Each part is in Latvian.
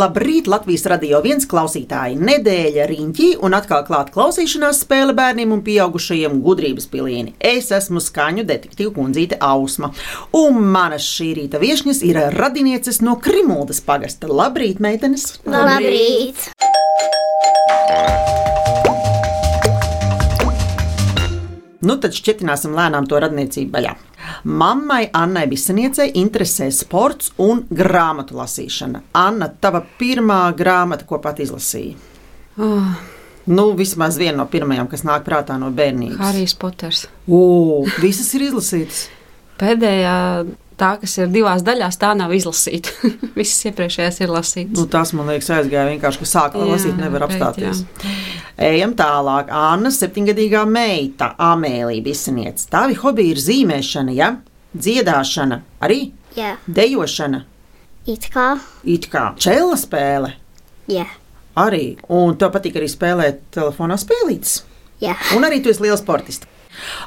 Labrīt, Latvijas radio viens klausītāji! Nedēļa riņķī un atkal klāta klausīšanās spēle bērniem un pieaugušajiem gudrības pilieni. Es esmu skaņu detektīva kundzīte Ausma, un manas šī rīta viesņas ir radinieces no Krimuldas pagasta. Labrīt, meitenes! Labrīt! Nu tad šķetināsim lēnām to radniecību vaļā. Mammai Annai Bisaniecei interesē sports un grāmatu lasīšana. Anna, tava pirmā grāmata, ko pat izlasīja? Oh, Nu, vismaz viena no pirmajām, kas nāk prātā no bērnības. Harijs Poters. O, visas ir izlasītas. Pēdējā, tā, kas ir divās daļās, tā nav izlasīta. Visas iepriekšējās ir lasītas. Nu, tas man liekas, aizgāja vienkārši, ka sāka Jā, lasīt, nevar bet, apstāties. Ejam tālāk. Anna, septiņgadīgā meita, Amēlija Bisaniece. Tavi hobi ir zīmēšana, ja? dziedāšana, arī Jā, dejošana, it kā. it kā čela spēle. Jā, Arī. Un tev patīk arī spēlēt telefonā spēlītas. jā. Un arī tu esi liels sportists.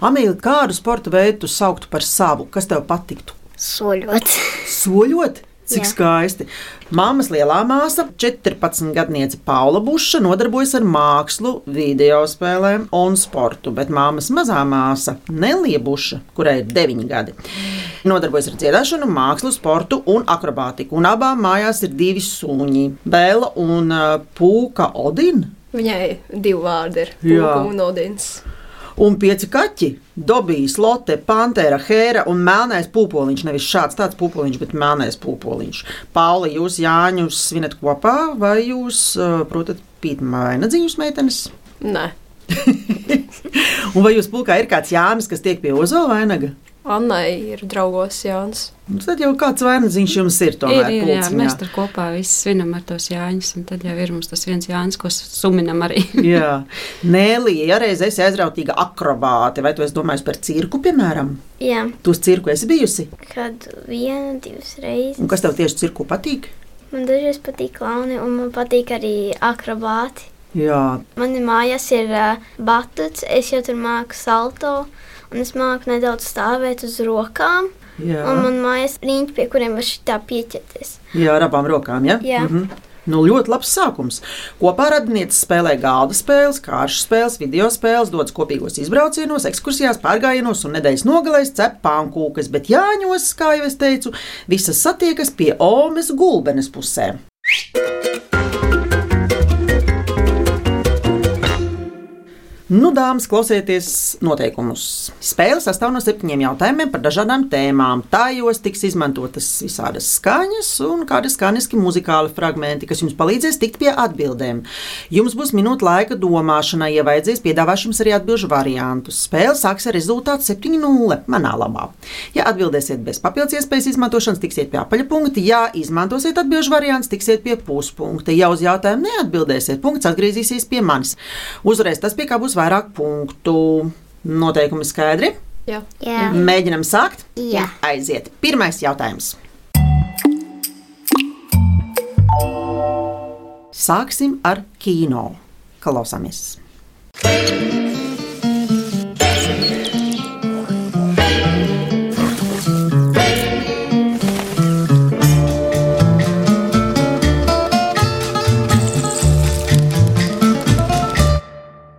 Amīlija, kādu sporta veidu tu sauktu par savu? Kas tev patiktu? Soļot. Soļot? Cik Jā. skaisti. Māmas lielā māsa, 14 gadniece Paula Buša, nodarbojas ar mākslu, video spēlēm un sportu, bet māmas mazā māsa Nelija Buša, kurai ir 9 gadi, nodarbojas ar dziedāšanu, mākslu, sportu un akrobātiku. Un abām mājās ir divi suņi - Bēla un uh, Pūka Odina. Viņai divi vārdi ir Jā. Pūka un Odins. Un pieci kaķi - Dobijs, Lotte, Pantera, Hēra un Melnais pūpoliņš. Nevis šāds tāds pūpoliņš, bet melnais pūpoliņš. Pauli, jūs Jāņus svinat kopā, vai jūs, uh, protat, pītamā vai nedzīvus meitenes? Nē, Un vai jūs pulkā ir kāds Jānis, kas tiek pie Ozola vainaga? Annai ir draugos Jānis. Nu, Tad jau kāds vainagdziņš jums ir Ir, tomēr. ir, jā, pulciņā. mēs tur kopā visi svinam ar tos jāņus, un tad jau ir mums tas viens jānis, ko suminam arī. Jā, Nēlija, ja reiz esi aizrautīga akrobāte, vai tu esi domājis par cirku, piemēram? Jā, Tu uz cirku esi bijusi? kad viena, divas reizes. Un kas tev tieši cirku patīk? Man dažreiz patīk klauni, un man patīk arī akrobāti. Jā, Manī mājās ir uh, batuts, es jau tur māku salto, un es māku nedaudz stāvēt uz rokām. jā. Un man mājās ir riņķi, pie kuriem var šitā pieķerties. Jā, ar abām rokām. Ja? Jā. Mhm. Nu, ļoti labs sākums. Kopā radinieci spēlē galda spēles, kāršu spēles, video spēles, dodas kopīgos izbraucienos, ekskursijās, pārgājienos un nedēļas nogalēs cep pankūkas, bet Jāņos, kā jau es teicu, visas satiekas pie Omes gulbenes pusē. Nu, dāmas, klausieties noteikumus. Spēle sastāv no septiņiem jautājumiem par dažādām tēmām. Tajos tiks izmantotas visādas skaņas un kādi skaņiski muzikāli fragmenti, kas jums palīdzēs tikt pie atbildēm. Jums būs minūte laika domāšanai, ja vajadzēs, piedāvāšu jums arī atbildžu variantus. Spēle sāks ar rezultātu 7-0 manā labā. Ja atbildēsiet bez papildus iespējas izmantošanas, tiksiet pie apaļa punkta. Ja izmantosiet atbildžu variantus, tiksiet pie puspunkta. Ja uz jautājumu neatbildēsiet, punkts atgriezīsies pie manis. Uzreiz tas, pie kā būs vairāk punktu. Noteikumi skaidri. Jā. Jā, Mēģinam sākt. Jā. Aiziet. Pirmais jautājums. Sāksim ar kino. Klausāmies!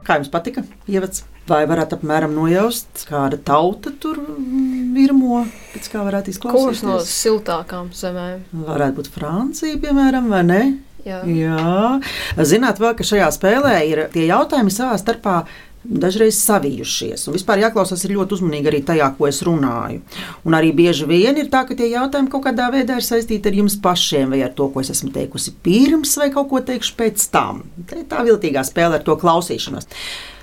Kā jums patika? Ievads? Vai varat apmēram nojaust, kāda tauta tur virmo, pēc kā varētu Kurš no izklausīties? siltākām zemēm? Varētu būt Francija, piemēram, vai ne? Jā. Jā, zināt, vēl, ka šajā spēlē ir tie jautājumi savā starpā. Dažreiz savijušies, un vispār jāklausās ļoti uzmanīgi arī tajā, ko es runāju. Un arī bieži vien ir tā, ka tie jautājumi kaut kādā veidā ir saistīti ar jums pašiem, vai ar to, ko es esmu teikusi pirms, vai kaut ko teikšu pēc tam. Tā ir tā viltīgā spēle ar to klausīšanos.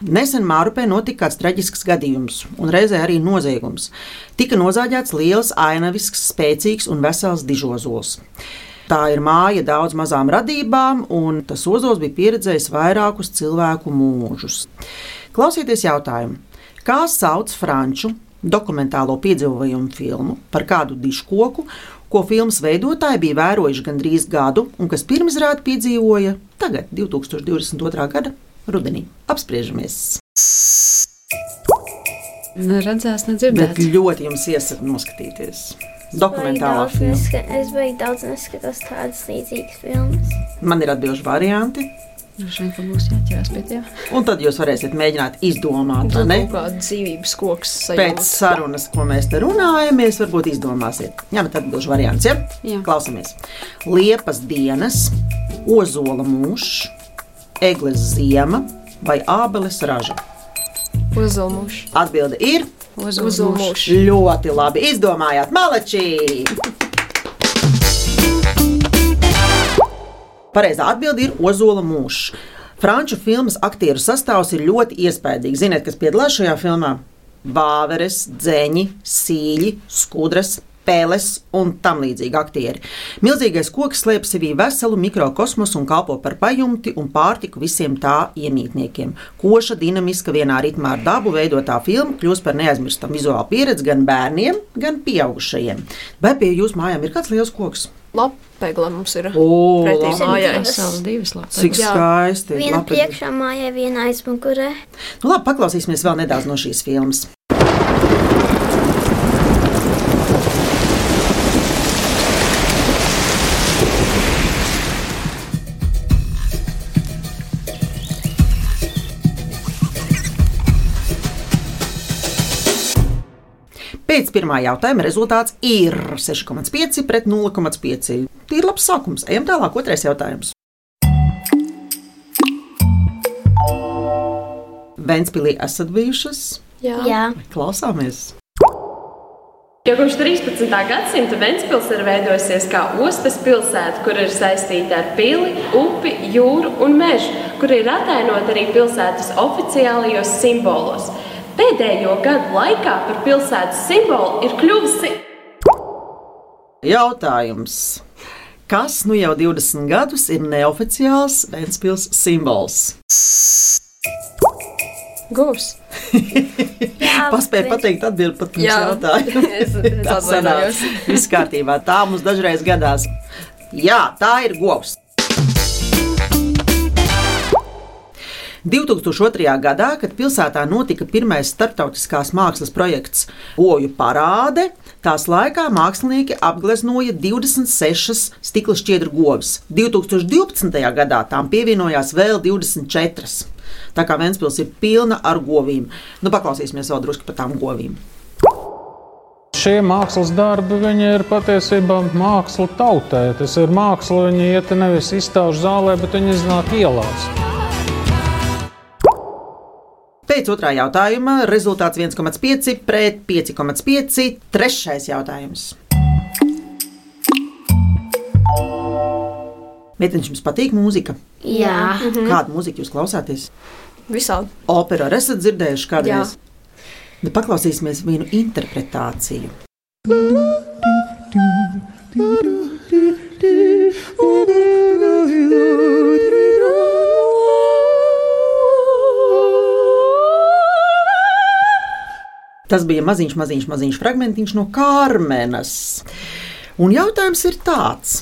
Nesen Mārupē notika kāds traģisks gadījums, un reizē arī noziegums. Tika nozāģēts liels, ainavisks, spēcīgs un vesels dižozols. Tā ir māja daudz mazām radībām, un tas ozols bija pieredzējis vairākus cilvēku mūžus. Klausieties jautājumu, kā sauc franču dokumentālo piedzīvojumu filmu par kādu diškoku, ko filmas veidotāji bija vērojuši gandrīz gadu, un kas pirmizrādi piedzīvoja tagad, 2022. gada rudenī. Apspriežamies! Neredzēs, Bet nedzirdēs. ļoti jums iesaku noskatīties. Dokumentālā neska- Es beigās daudz neskatos tādas līdzīgas filmas. Man ir atbildīgi varianti, Ka būs jāķerās pie tiem. un tad jūs varēsiet mēģināt izdomāt, vai Tur ne? kaut kāda dzīvības koks Pēc sajūta. sarunas, ko mēs te runājamies, varbūt izdomāsiet. Jā, bet atbildīgi variants, ja? Jā. Klausamies. Liepas dienas, ozola mūžs, eglis ziema vai ābeles raža. Uzulmuši. Atbilde ir Uzulmuši. ļoti labi. Izdomājāt, malečī! Pareizā atbilde ir ozola mūžs. Franču filmas aktieru sastāvs ir ļoti iespaidīgs. Ziniet, kas piedalās šajā filmā? Vāveres, dzeņi, sīļi, skudras. Pēles un tam līdzīgi aktieri. Milzīgais koks slēpj sevī veselu mikrokosmosu un kalpo par pajumti un pārtiku visiem tā iemītniekiem. Koša, dinamiska, vienā ritmā ar dabu veidotā filma kļūst par neaizmirstamu vizuālu pieredzi gan bērniem, gan pieaugušajiem. Vai pie jūsu mājām ir kāds liels koks? Lapegla mums ir. Pretī mājai. Divas lapas. Cik skaisti! Viena priekšā mājai, viena aizmugurē. Nu, labi, paklausīsimies vēl nedaudz no šīs filmas. Pēc pirmā jautājuma rezultāts ir 6,5 pret 0,5. Tīri labs sākums. Ejam tālāk, otrais jautājums. Ventspīlī esat bijušas? Jā. Jā, Klausāmies! Jau kopš 13. gadsimta Ventspils ir veidojusies kā ostas pilsēta, kur ir saistīta ar pili, upi, jūru un mežu, kur ir attēlot arī pilsētas oficiālajos simbolos. Pēdējo gadu laikā par pilsētas simbolu ir kļuvusi Jautājums. Kas nu jau 20 gadus ir neoficiāls Ventspils simbols? Paspēju bet- pateikt atbildi pat pirms Jā. jautājumu. Es, es Tā sanāk. Viss kārtībā. Tā mums dažreiz gadās. Jā, tā ir govs. 2002. gadā, kad pilsētā notika pirmais starptautiskās mākslas projekts Oju parāde, tās laikā mākslinieki apgleznoja 26 stikla šķiedru govis. 2012. gadā tām pievienojās vēl 24. Tā kā Ventspils ir pilna ar govīm. Nu, paklausīsimies vēl drusku par tām govīm. Šie mākslas darbi ir patiesībā māksla tautai. Tas ir māksla, viņi iet nevis izstāžu zālē, bet viņi iznāk ielās. Pēc otrā jautājuma rezultāts 1,5 pret 5,5. Trešais jautājums. Meitenes, jums patīk mūzika? Jā, Kādu mūziku jūs klausāties? Visādi. Operu arī esat dzirdējuši kādreiz? Nu, paklausīsimies vienu interpretāciju. Tas bija maziņš, maziņš, maziņš fragmentiņš no Kārmenes. Un jautājums ir tāds,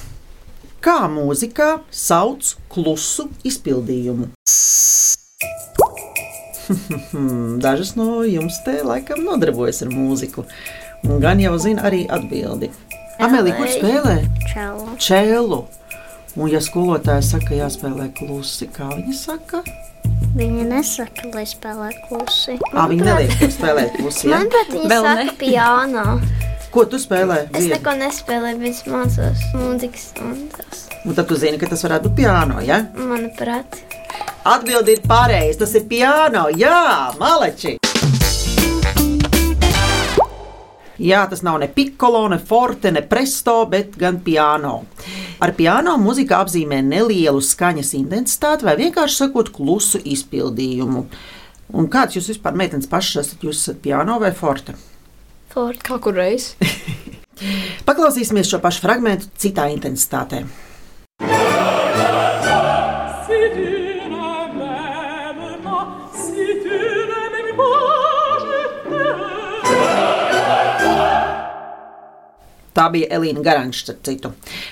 kā mūzikā sauc klusu izpildījumu? Dažas no jums te laikam nodarbojas ar mūziku, un gan jau zina arī atbildi. Amelija, kur spēlē? čelo. Čēlu. Un, ja skolotāja saka, jāspēlē klusi, kā viņa saka, Viņa nesaka, lai spēlē klusi. Ā, viņa neliek tev spēlēt klusi. Ja? Manuprāt, viņa Vēl saka ne. piano. Ko tu spēlē? Es Vienu? neko nespēlēju, bet es mācos mūzikas stundas. Un tad tu zini, ka tas varētu būt piano, ja? Manuprāt, Atbildi ir pareizi, tas ir piano. Jā, maleči! Jā, tas nav ne piccolo, ne forte, ne presto, bet gan piano. Ar piano mūzika apzīmē nelielu skaņas intensitāti vai vienkārši sakot, klusu izpildījumu. Un kāds jūs vispār, meitenes, pašas esat? Jūs esat piano vai forte? Ford. Kā kur reiz? Paklausīsimies šo pašu fragment citā intensitātē. Tā bija Elīna Garančs, starp citu.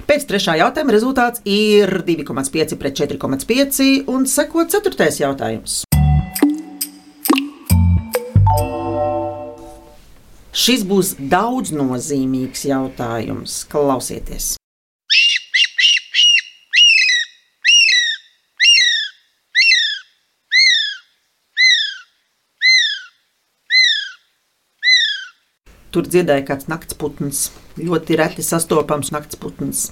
Pēc trešā jautājuma rezultāts ir 2,5 pret 4,5 un seko ceturtais Šis būs daudz nozīmīgs jautājums. Klausieties! Tur dziedāja kāds nakts putns, ļoti reti sastopams nakts putns.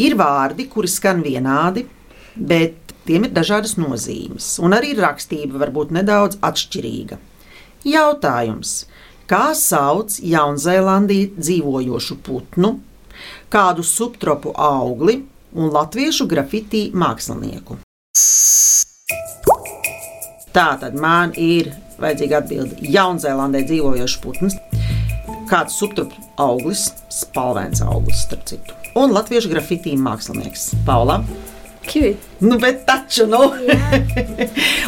Ir vārdi, kuri skan vienādi, bet tiem ir dažādas nozīmes, un arī rakstība var būt nedaudz atšķirīga. Jautājums: kā sauc Jaunzēlandī dzīvojošu putnu, kādu subtropu augli un latviešu grafitī mākslinieku? Tā tad man ir vajadzīga atbilde. Jaunzēlandē dzīvojošs putns, kāds subtropu auglis, spalvains auglis, starp citu. Un latviešu grafitī mākslinieks Paula. Kivi. Nu, bet taču, nu.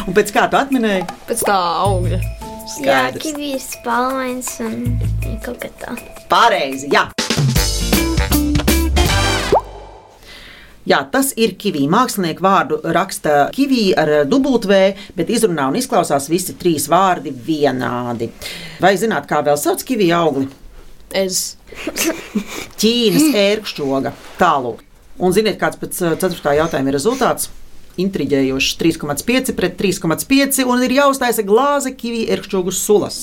un pēc kā tu atminēji? Pēc tā augļa. Jā, Skaidrs. kivijas spalvains un kaut kā tā. Pareizi, jā. Jā, tas ir kivī. Mākslinieks vārdu raksta kivī ar dubultvē, bet izrunā un izklausās visi trīs vārdi vienādi. Vai zināt, kā vēl sauc kivī augli? Es. Ķīnas ērkšķoga. Tālāk. Un ziniet, kāds pēc uh, ceturtā jautājuma ir rezultāts? Intriģējošs 3,5 pret 3,5 un ir jāuztaisa glāze kivī ērkšķogu sulas.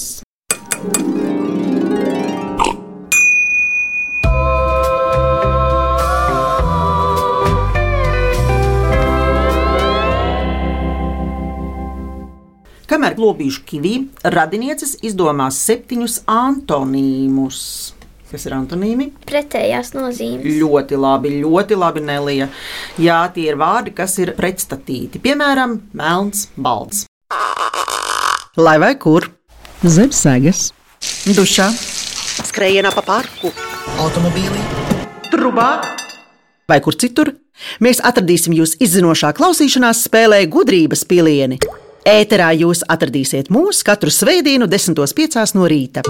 Kamēr globīšu kivī, radinieces izdomās septiņus antonīmus. Kas ir antonīmi? Pretējās nozīmes. Ļoti labi, ļoti labi, Nelija. Jā, tie ir vārdi, kas ir pretstatīti. Piemēram, melns, balts. Lai vai kur? Zem sēgas, dušā, skrējienā pa parku, automobīlī, trubā vai kur citur. Mēs atradīsim jūs izzinošā klausīšanās spēlē gudrības pilieni. Ēterā jūs atradīsiet mūs katru svētdienu, 10.5. no rīta.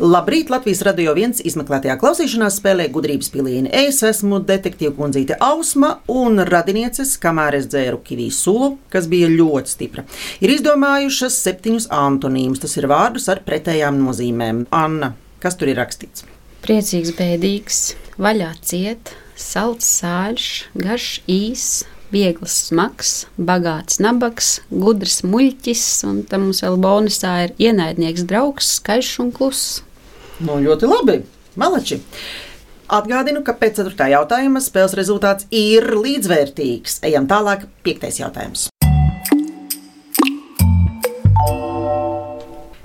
Labrīt! Latvijas radio viens izmeklētajā klausīšanās spēlē gudrības pilieni. Es esmu detektīva kundzīte Ausma un radinieces, kamēr es dzēru kiviju sulu, kas bija ļoti stipra. Ir izdomājušas septiņus antonīmus. Tas ir vārdus ar pretējām nozīmēm. Anna, kas tur ir rakstīts? Priecīgs, bēdīgs, vaļā ciet, salds, sāļš, garš, īs, viegls, smags, bagāts, nabaks, gudrs, muļķis, un tam mums vēl bonusā ir ienaidnieks, draugs, skaļš un kluss. Nu, ļoti labi. Malači. Atgādinu, ka pēc 4. jautājuma spēles rezultāts ir līdzvērtīgs. Ejam tālāk, 5. jautājums.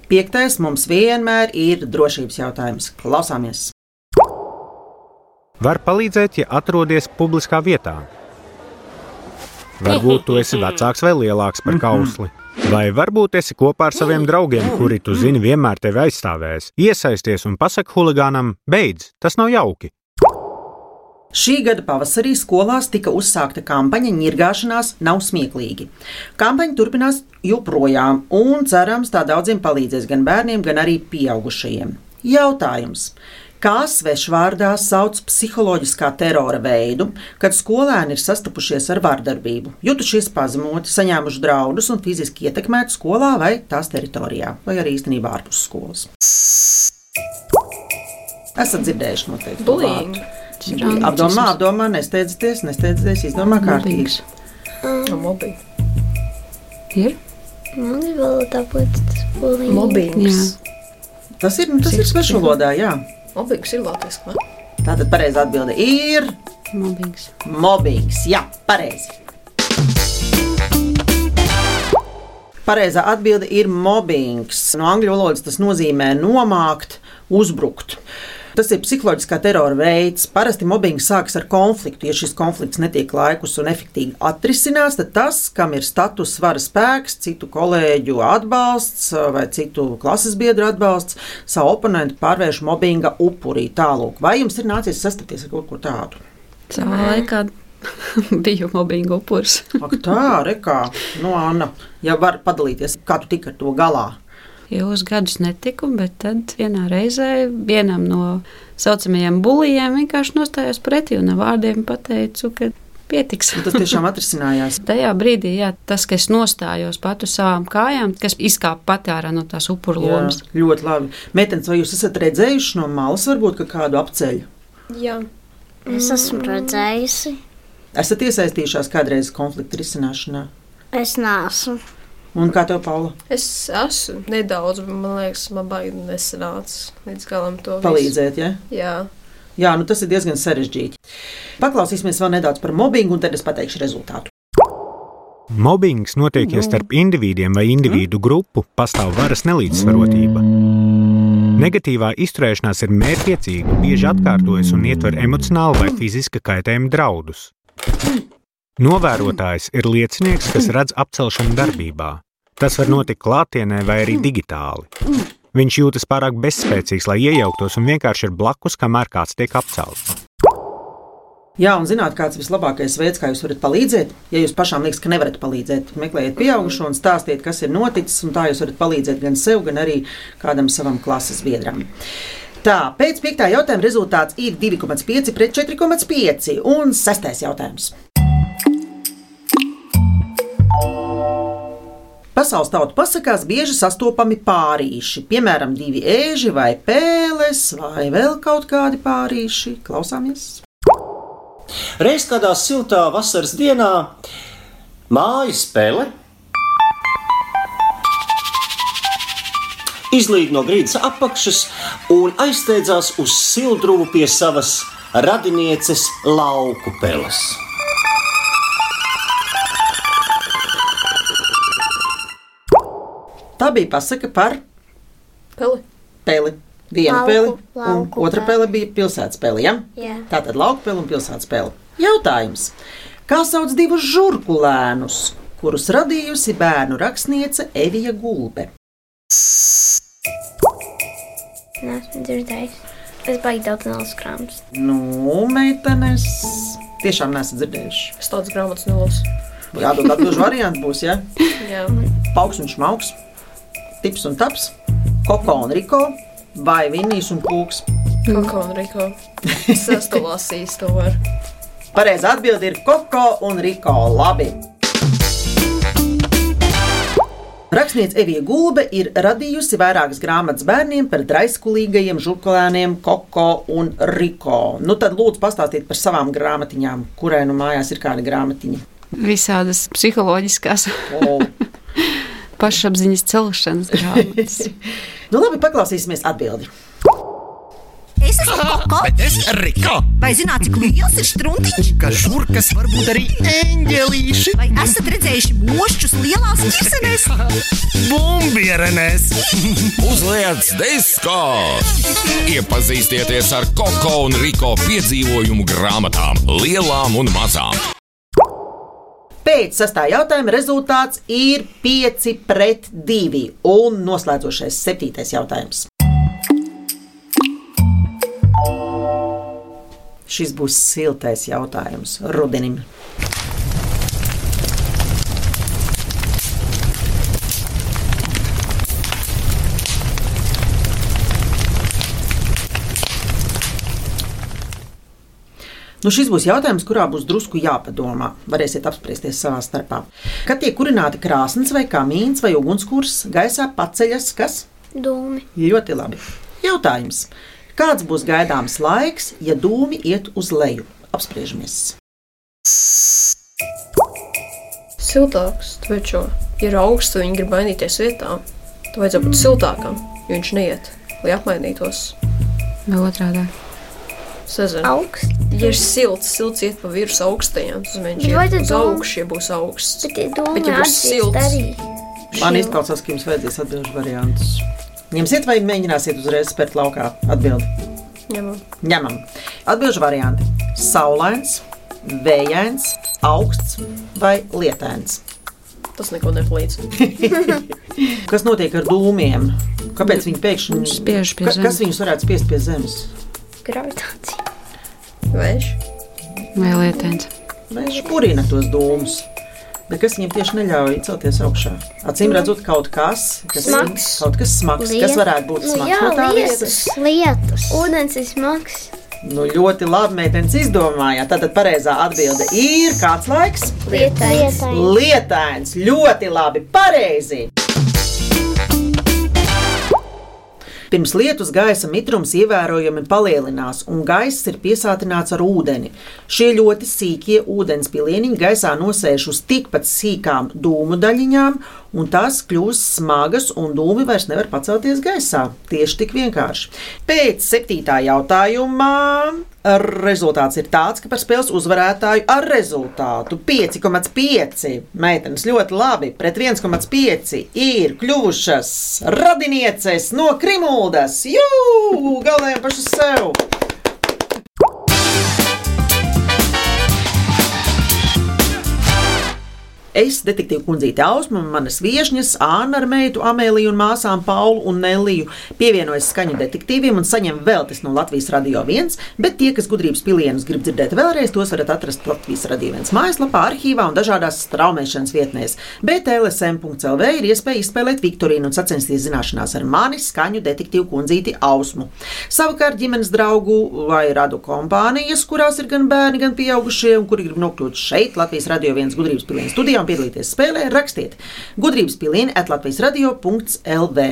Piektais mums vienmēr ir drošības jautājums. Klausāmies! Var palīdzēt, ja atrodies publiskā vietā. Varbūt tu esi vecāks vai lielāks par kausli. Vai varbūt esi kopā ar saviem draugiem, kuri tu zini vienmēr tevi aizstāvēs. Iesaisties un pasaki huligānam, beidz, tas nav jauki. Šī gada pavasarī skolās tika uzsākta kampaņa Nirgāšanās nav smieklīgi. Kampaņa turpinās joprojām, un cerams, tā daudziem palīdzēs gan bērniem, gan arī pieaugušajiem. Jautājums. Kā svešvārdā sauc psiholoģiskā terora veidu, kad skolēni ir sastapušies ar vardarbību, jutušies pazemoti, saņēmuši draudus un fiziski ietekmēti skolā vai tās teritorijā, vai arī īstenībā ārpus skolas? Esat dzirdējuši noteikti. Bullying. Apdomā, apdomā, nesteidzieties, nesteidzieties, izdomā kārtīgi. No mobbing. Ir? Man ir vēl tāpat tas bulīgs. Mobbings. Tas ir, nu, tas ir svešvalodā, jā. Mobbings ir latviešu. Tātad pareizā atbilde ir Mobbings. mobbings. Jā, pareizi. Pareizā atbilde ir mobbings. No angļu valodas tas nozīmē nomākt, uzbrukt. Tas ir psiholoģiskā terora veids. Parasti mobbings sākas ar konfliktu. Ja šis konflikts netiek laikus un efektīvi atrisināts, tad tas, kam ir status, svara spēks, citu kolēģu atbalsts vai citu klases biedru atbalsts, savu oponentu pārvērš mobbinga upurī. Tālāk, vai jums ir nācies sastapties ar kaut ko tādu? Laikā biju mobbinga upuris. Ak, tā, rekā, no Anna, ja var padalīties, kā tu tiki ar to galā. Ilgus gadus netiku, bet tad vienā reizē vienam no saucamajiem buļļiem vienkārši nostājos pretī un ar vārdiem pateicu, ka pietiks. Un tas tiešām atrisinājās. Tajā brīdī, jā, tas, ka es nostājos pat uz savām kājām, kas izkāpa pati ārā no tās upuru Jā, lomas. ļoti labi. Meitenes, vai jūs esat redzējuši no malas, varbūt kādu apceļu? Jā, Es esmu redzējusi. Esat iesaistījušās kādreiz konflikta risināšanā? Es neesmu. Un kā tev, Paula, es esmu nedaudz, bet man liekas, man baigi nesanāca līdz galam to palīdzēt? Ja? Jā, Jā, nu tas ir diezgan sarežģīti. Paklausīsimies vēl nedaudz par mobbingu, un tad es pateikšu rezultātu. Mobbings notiek, ja starp indivīdiem vai individu grupu pastāv varas nelīdzsvarotība. Negatīvā izturēšanās ir mērķiecīga, bieži atkārtojas un ietver emocionālu vai fiziska kaitējuma draudus. Novērotājs ir liecinieks, kas redz apcelšanu darbībā. Tas var notikt klātienē vai arī digitāli. Viņš jūtas pārāk bezspēcīgs, lai iejauktos un vienkārši ir blakus, kamēr kāds tiek apcelts. Jā, un zināt, kāds ir vislabākais veids, kā jūs varat palīdzēt. Ja jūs pašām liekas, ka nevarat palīdzēt, meklējiet pieaugušo un stāstiet, kas ir noticis, un tā jūs varat palīdzēt gan sev, gan arī kādam savam klases biedram. Tā, pēc piektā jautājuma rezultāts ir 2,5 pret 4,5 un sestais jautājums. Pasaules tautu pasakās bieži sastopami pārīši, piemēram, divi ēži vai pēles, vai vēl kaut kādi pārīši. Klausāmies! Reiz kādā siltā vasaras dienā mājas spēle izlīd no grīdas apakšas un aizsteidzās uz sildruvu pie savas radinieces lauku peles. Tā bija pasaka par peli. peli. Viena Lauku- pele, un lauku otra pele. pele bija pilsētas pele. Ja? Jā. Tā tad lauka pele un pilsētas pele. Jautājums. Kā sauc divus žurku lēnus, kurus radījusi bērnu rakstniece Evija Gulbe? Nesmu dzirdējis. Es baigi daudz naudas krāmas. Nu, meitenes, tiešām nesat dzirdējuši. Es tādas grāmatas nolasu. Jādod atbildžu variantu būs, ja? Jā, Pauks un šmauks, tips un taps, koko un riko, vai vinnīs un pūks. Koko un Riko. Es esmu lasījis to var. Pareizā atbilde ir Koko un Riko. Labi. Rakstniece Evija Gulbe ir radījusi vairākas grāmatas bērniem par draiskulīgajiem žurkulēniem, Koko un Riko. Nu tad lūdzu pastāstiet par savām grāmatiņām, kurai nu mājās ir kāda grāmatiņa. Visādas psiholoģiskās pašapziņas celšanas grāmatas. nu labi, paklausīsimies atbildi. Es esmu Koko. Bet es Riko, Vai zināt, cik liels ir struntiņš? ka žurkas var būt arī eņģelīši, Vai esat redzējuši mošķus lielās ķirsenēs? bumbierenēs. Uzliec disko! Iepazīstieties ar Koko un Riko piedzīvojumu grāmatām, lielām un mazām. Pēc sastā jautājuma rezultāts ir 5 pret 2 un noslēdzošais septītais jautājums. Šis būs siltais jautājums rudenim. Nu, šis būs jautājums, kurā būs drusku jāpadomā. Varēsiet apspriesties savā starpā. Kad tiek kurināti krāsnes vai kamīns vai ugunskurs, gaisā paceļas kas? Dūmi. Ļoti labi. Jautājums. Kāds būs gaidāms laiks, ja dūmi iet uz leju? Apspriežamies. Siltāks, taču, ja ir augsts, viņi grib mainīties vietām. Tad vajadzētu būt siltākam, jo viņš neiet, lai apmainītos. Vai otrādi? Es nezinu, Augsts. ja ir silts, silts iet pa virsmu augstajam, tas nozīmē, Bet ka uz augšu, ja būs augsts. Bet dūmi Bet ja būs silts, arī. Man izklausās, ka jums vajadzēs atbildēt variantus. Ņemsiet vai mēģināsiet uzreiz spērt laukā atbildi? ņemam. Ņemam. Atbildžu varianti - saulains, vējains, augsts vai lietains. Tas neko nepalīdz. Kas notiek ar dūmiem? Kāpēc viņi pēkšņi Spiež pie zemes. Kas viņus varētu spiest pie zemes? Gravitācija. Vējš. Vai lietains? Viņš kurina tos dūmus. Bet kas viņiem tieši neļauj celties augšā? Acīm redzot, kaut kas, kas, Smags. kaut kas smags, kas varētu būt Nu, smags jā, no tā lietas. Lietas. Ūdens ir smags. Nu, ļoti labi, meitenes izdomājāt. Tātad pareizā atbilde ir kāds laiks? Lietains. Lietains. Ļoti labi, pareizi. Pirms lietus gaisa mitrums ievērojami palielinās, un gaiss ir piesātināts ar ūdeni. Šie ļoti sīkie ūdens pilieniņi gaisā nosēž uz tikpat sīkām dūmu daļiņām, un tās kļūst smagas, un dūmi vairs nevar pacelties gaisā. Tieši tik vienkārši. Pēc septītā jautājumā rezultāts ir tāds, ka par spēles uzvarētāju ar rezultātu 5,5 meitenes ļoti labi pret 1,5 ir kļuvušas radinieces no Krimuldas. Jū, galējām pašas sev! Es, detektīva kundzīte Ausma, manas viesņas, Anna ar meitu Amēliju un māsām Paulu un Neliju, pievienojas skaņu detektīviem un saņem veltes no Latvijas Radio 1, bet tie, kas gudrības pilienus grib dzirdēt vēlreiz, tos varat atrast Latvijas Radio 1 mājaslapā, arhīvā un dažādās straumēšanas vietnēs. Bet LSM.CLV ir iespēja izspēlēt Viktorīnu un sacensties zināšanās ar mani skaņu detektīvu kundzīti Ausmu. Savukārt ģimenes draugu vai radu kompānijas, kurās ir gan bērni, gan pieaugušie, un kuri grib nokļūt šeit, Latvijas Radio 1 gudrības pilienas studijā un piedalīties spēlē, rakstiet gudrības pilieni at Latvijas radio.lv.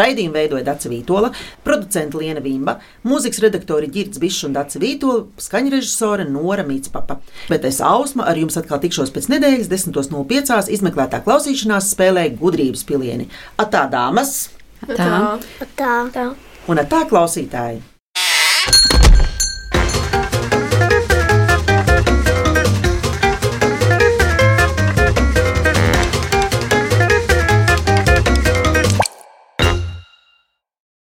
Raidījumu veidoja Dace Vītola, producenta Liena Vimba, mūzikas redaktori Girds Bišs un Dace Vītola, skaņrežisore Nora Mītspapa. Bet es Ausma ar jums atkal tikšos pēc nedēļas 10.05. izmeklētā klausīšanās spēlē gudrības pilieni. Atā dāmas! Tā. Tā. tā. Un tā klausītāji!